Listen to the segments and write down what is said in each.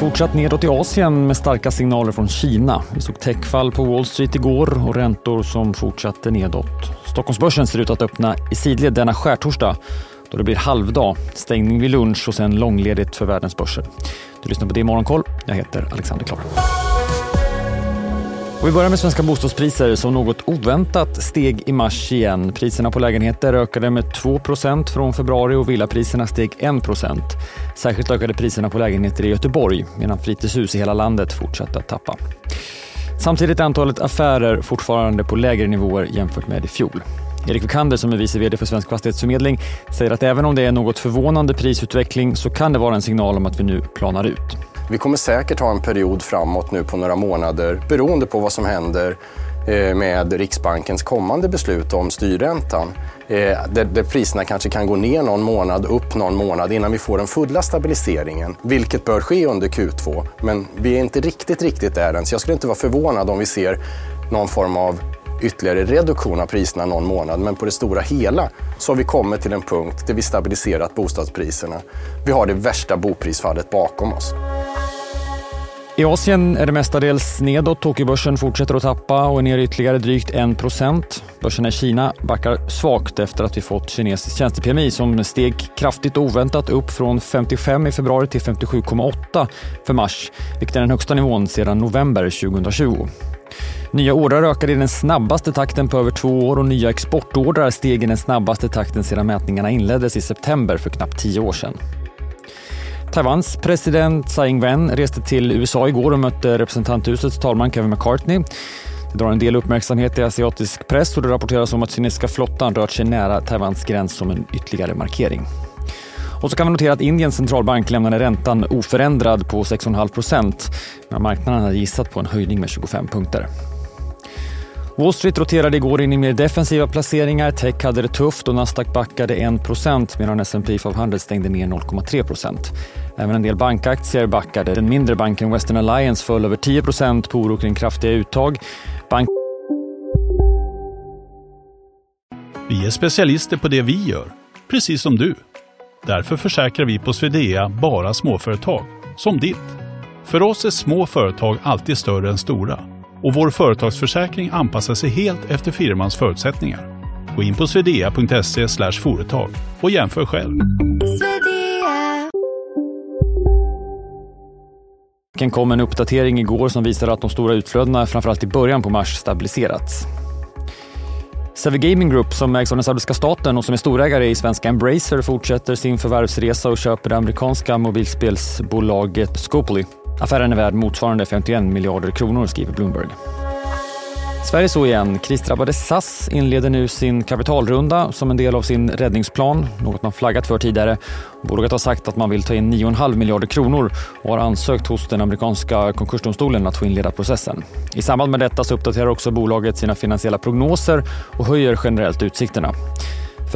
Fortsatt nedåt i Asien med starka signaler från Kina. Vi såg techfall på Wall Street igår och räntor som fortsatte nedåt. Stockholmsbörsen ser ut att öppna i sidled denna skärtorsdag då det blir halvdag, stängning vid lunch och sen långledigt för världens börser. Du lyssnar på det i Morgonkoll. Jag heter Alexander Klar. Och vi börjar med svenska bostadspriser som något oväntat steg i mars igen. Priserna på lägenheter ökade med 2% från februari och villapriserna steg 1% Särskilt ökade priserna på lägenheter i Göteborg medan fritidshus i hela landet fortsatte att tappa. Samtidigt är antalet affärer fortfarande på lägre nivåer jämfört med i fjol. Erik Wikander som är vice vd för Svensk Fastighetsförmedling säger att även om det är något förvånande prisutveckling så kan det vara en signal om att vi nu planar ut. Vi kommer säkert ha en period framåt nu på några månader beroende på vad som händer eh, med Riksbankens kommande beslut om styrräntan. Eh, där, priserna kanske kan gå ner någon månad, upp någon månad innan vi får den fulla stabiliseringen. Vilket bör ske under Q2. Men vi är inte riktigt, riktigt där än. Så jag skulle inte vara förvånad om vi ser någon form av ytterligare reduktion av priserna någon månad. Men på det stora hela så har vi kommit till en punkt där vi stabiliserat bostadspriserna. Vi har det värsta boprisfallet bakom oss. I Asien är det mestadels nedåt. Tokyobörsen fortsätter att tappa och är ner ytterligare drygt 1 Börsen i Kina backar svagt efter att vi fått kinesiskt tjänste-PMI som steg kraftigt och oväntat upp från 55 i februari till 57,8 för mars, vilket är den högsta nivån sedan november 2020. Nya ordrar ökade i den snabbaste takten på över två år och nya exportordrar steg i den snabbaste takten sedan mätningarna inleddes i september för knappt tio år sedan. Taiwans president Tsai Ing-wen reste till USA igår och mötte representanthusets talman Kevin McCartney. Det drar en del uppmärksamhet i asiatisk press och det rapporteras om att kinesiska flottan rört sig nära Taiwans gräns som en ytterligare markering. Och så kan vi notera att Indiens centralbank lämnade räntan oförändrad på 6,5 procent Men marknaden hade gissat på en höjning med 25 punkter. Wall Street roterade igår in i mer defensiva placeringar. Tech hade det tufft och Nasdaq backade 1 medan S&P 500 stängde ner 0,3% Även en del bankaktier backade. Den mindre banken Western Alliance föll över 10% på oro kring kraftiga uttag. Bank vi är specialister på det vi gör, precis som du. Därför försäkrar vi på Swedea bara småföretag, som ditt. För oss är små företag alltid större än stora och vår företagsförsäkring anpassar sig helt efter firmans förutsättningar. Gå in på swedea.se företag och jämför själv. Det kom en uppdatering igår som visar att de stora utflödena framförallt i början på mars stabiliserats. Savvy Gaming Group som ägs av den saudiska staten och som är storägare i svenska Embracer fortsätter sin förvärvsresa och köper det amerikanska mobilspelsbolaget Scopely. Affären är värd motsvarande 51 miljarder kronor, skriver Bloomberg. Sverige så igen. Krisdrabbade SAS inleder nu sin kapitalrunda som en del av sin räddningsplan, något man flaggat för tidigare. Bolaget har sagt att man vill ta in 9,5 miljarder kronor och har ansökt hos den amerikanska konkursdomstolen att få inleda processen. I samband med detta så uppdaterar också bolaget sina finansiella prognoser och höjer generellt utsikterna.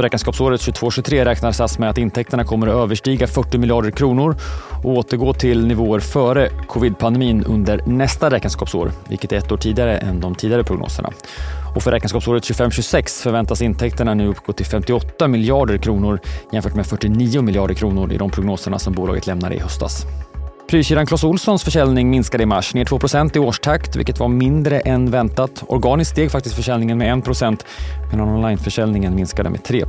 För räkenskapsåret 22-23 räknar SAS med att intäkterna kommer att överstiga 40 miljarder kronor och återgå till nivåer före covid-pandemin under nästa räkenskapsår, vilket är ett år tidigare än de tidigare prognoserna. Och för räkenskapsåret 25-26 förväntas intäkterna nu uppgå till 58 miljarder kronor jämfört med 49 miljarder kronor i de prognoserna som bolaget lämnade i höstas. Prylkedjan Clas Ohlsons försäljning minskade i mars, ner 2% i årstakt, vilket var mindre än väntat. Organiskt steg faktiskt försäljningen med 1% medan onlineförsäljningen minskade med 3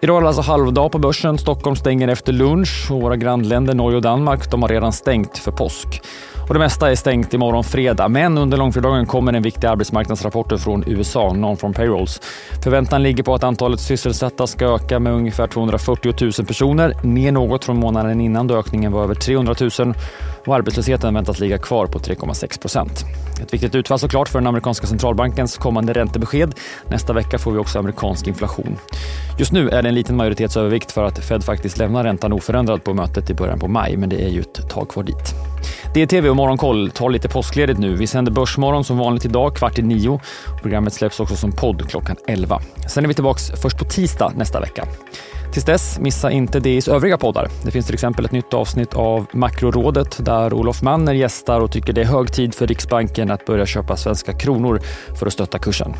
Idag är det alltså halvdag på börsen. Stockholm stänger efter lunch och våra grannländer Norge och Danmark de har redan stängt för påsk. Och det mesta är stängt imorgon fredag, men under långfredagen kommer den viktiga arbetsmarknadsrapporten från USA, Non-From Payrolls. Förväntan ligger på att antalet sysselsatta ska öka med ungefär 240 000 personer, ner något från månaden innan då ökningen var över 300 000 och arbetslösheten väntas ligga kvar på 3,6 procent. Ett viktigt utfall såklart för den amerikanska centralbankens kommande räntebesked. Nästa vecka får vi också amerikansk inflation. Just nu är det en liten majoritetsövervikt för att Fed faktiskt lämnar räntan oförändrad på mötet i början på maj, men det är ju ett tag kvar dit. DTV och Morgonkoll tar lite påskledigt nu. Vi sänder Börsmorgon som vanligt idag kvart i nio. Programmet släpps också som podd klockan 11. Sen är vi tillbaka först på tisdag nästa vecka. Tills dess, missa inte DIs övriga poddar. Det finns till exempel ett nytt avsnitt av Makrorådet där Olof Manner gästar och tycker det är hög tid för Riksbanken att börja köpa svenska kronor för att stötta kursen.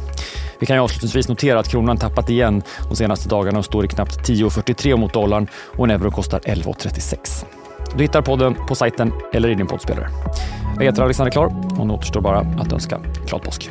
Vi kan ju avslutningsvis notera att kronan tappat igen de senaste dagarna och står i knappt 10,43 mot dollarn och en euro kostar 11,36. Du hittar podden på sajten eller i din poddspelare. Jag heter Alexander Klar och nu återstår bara att önska glad påsk.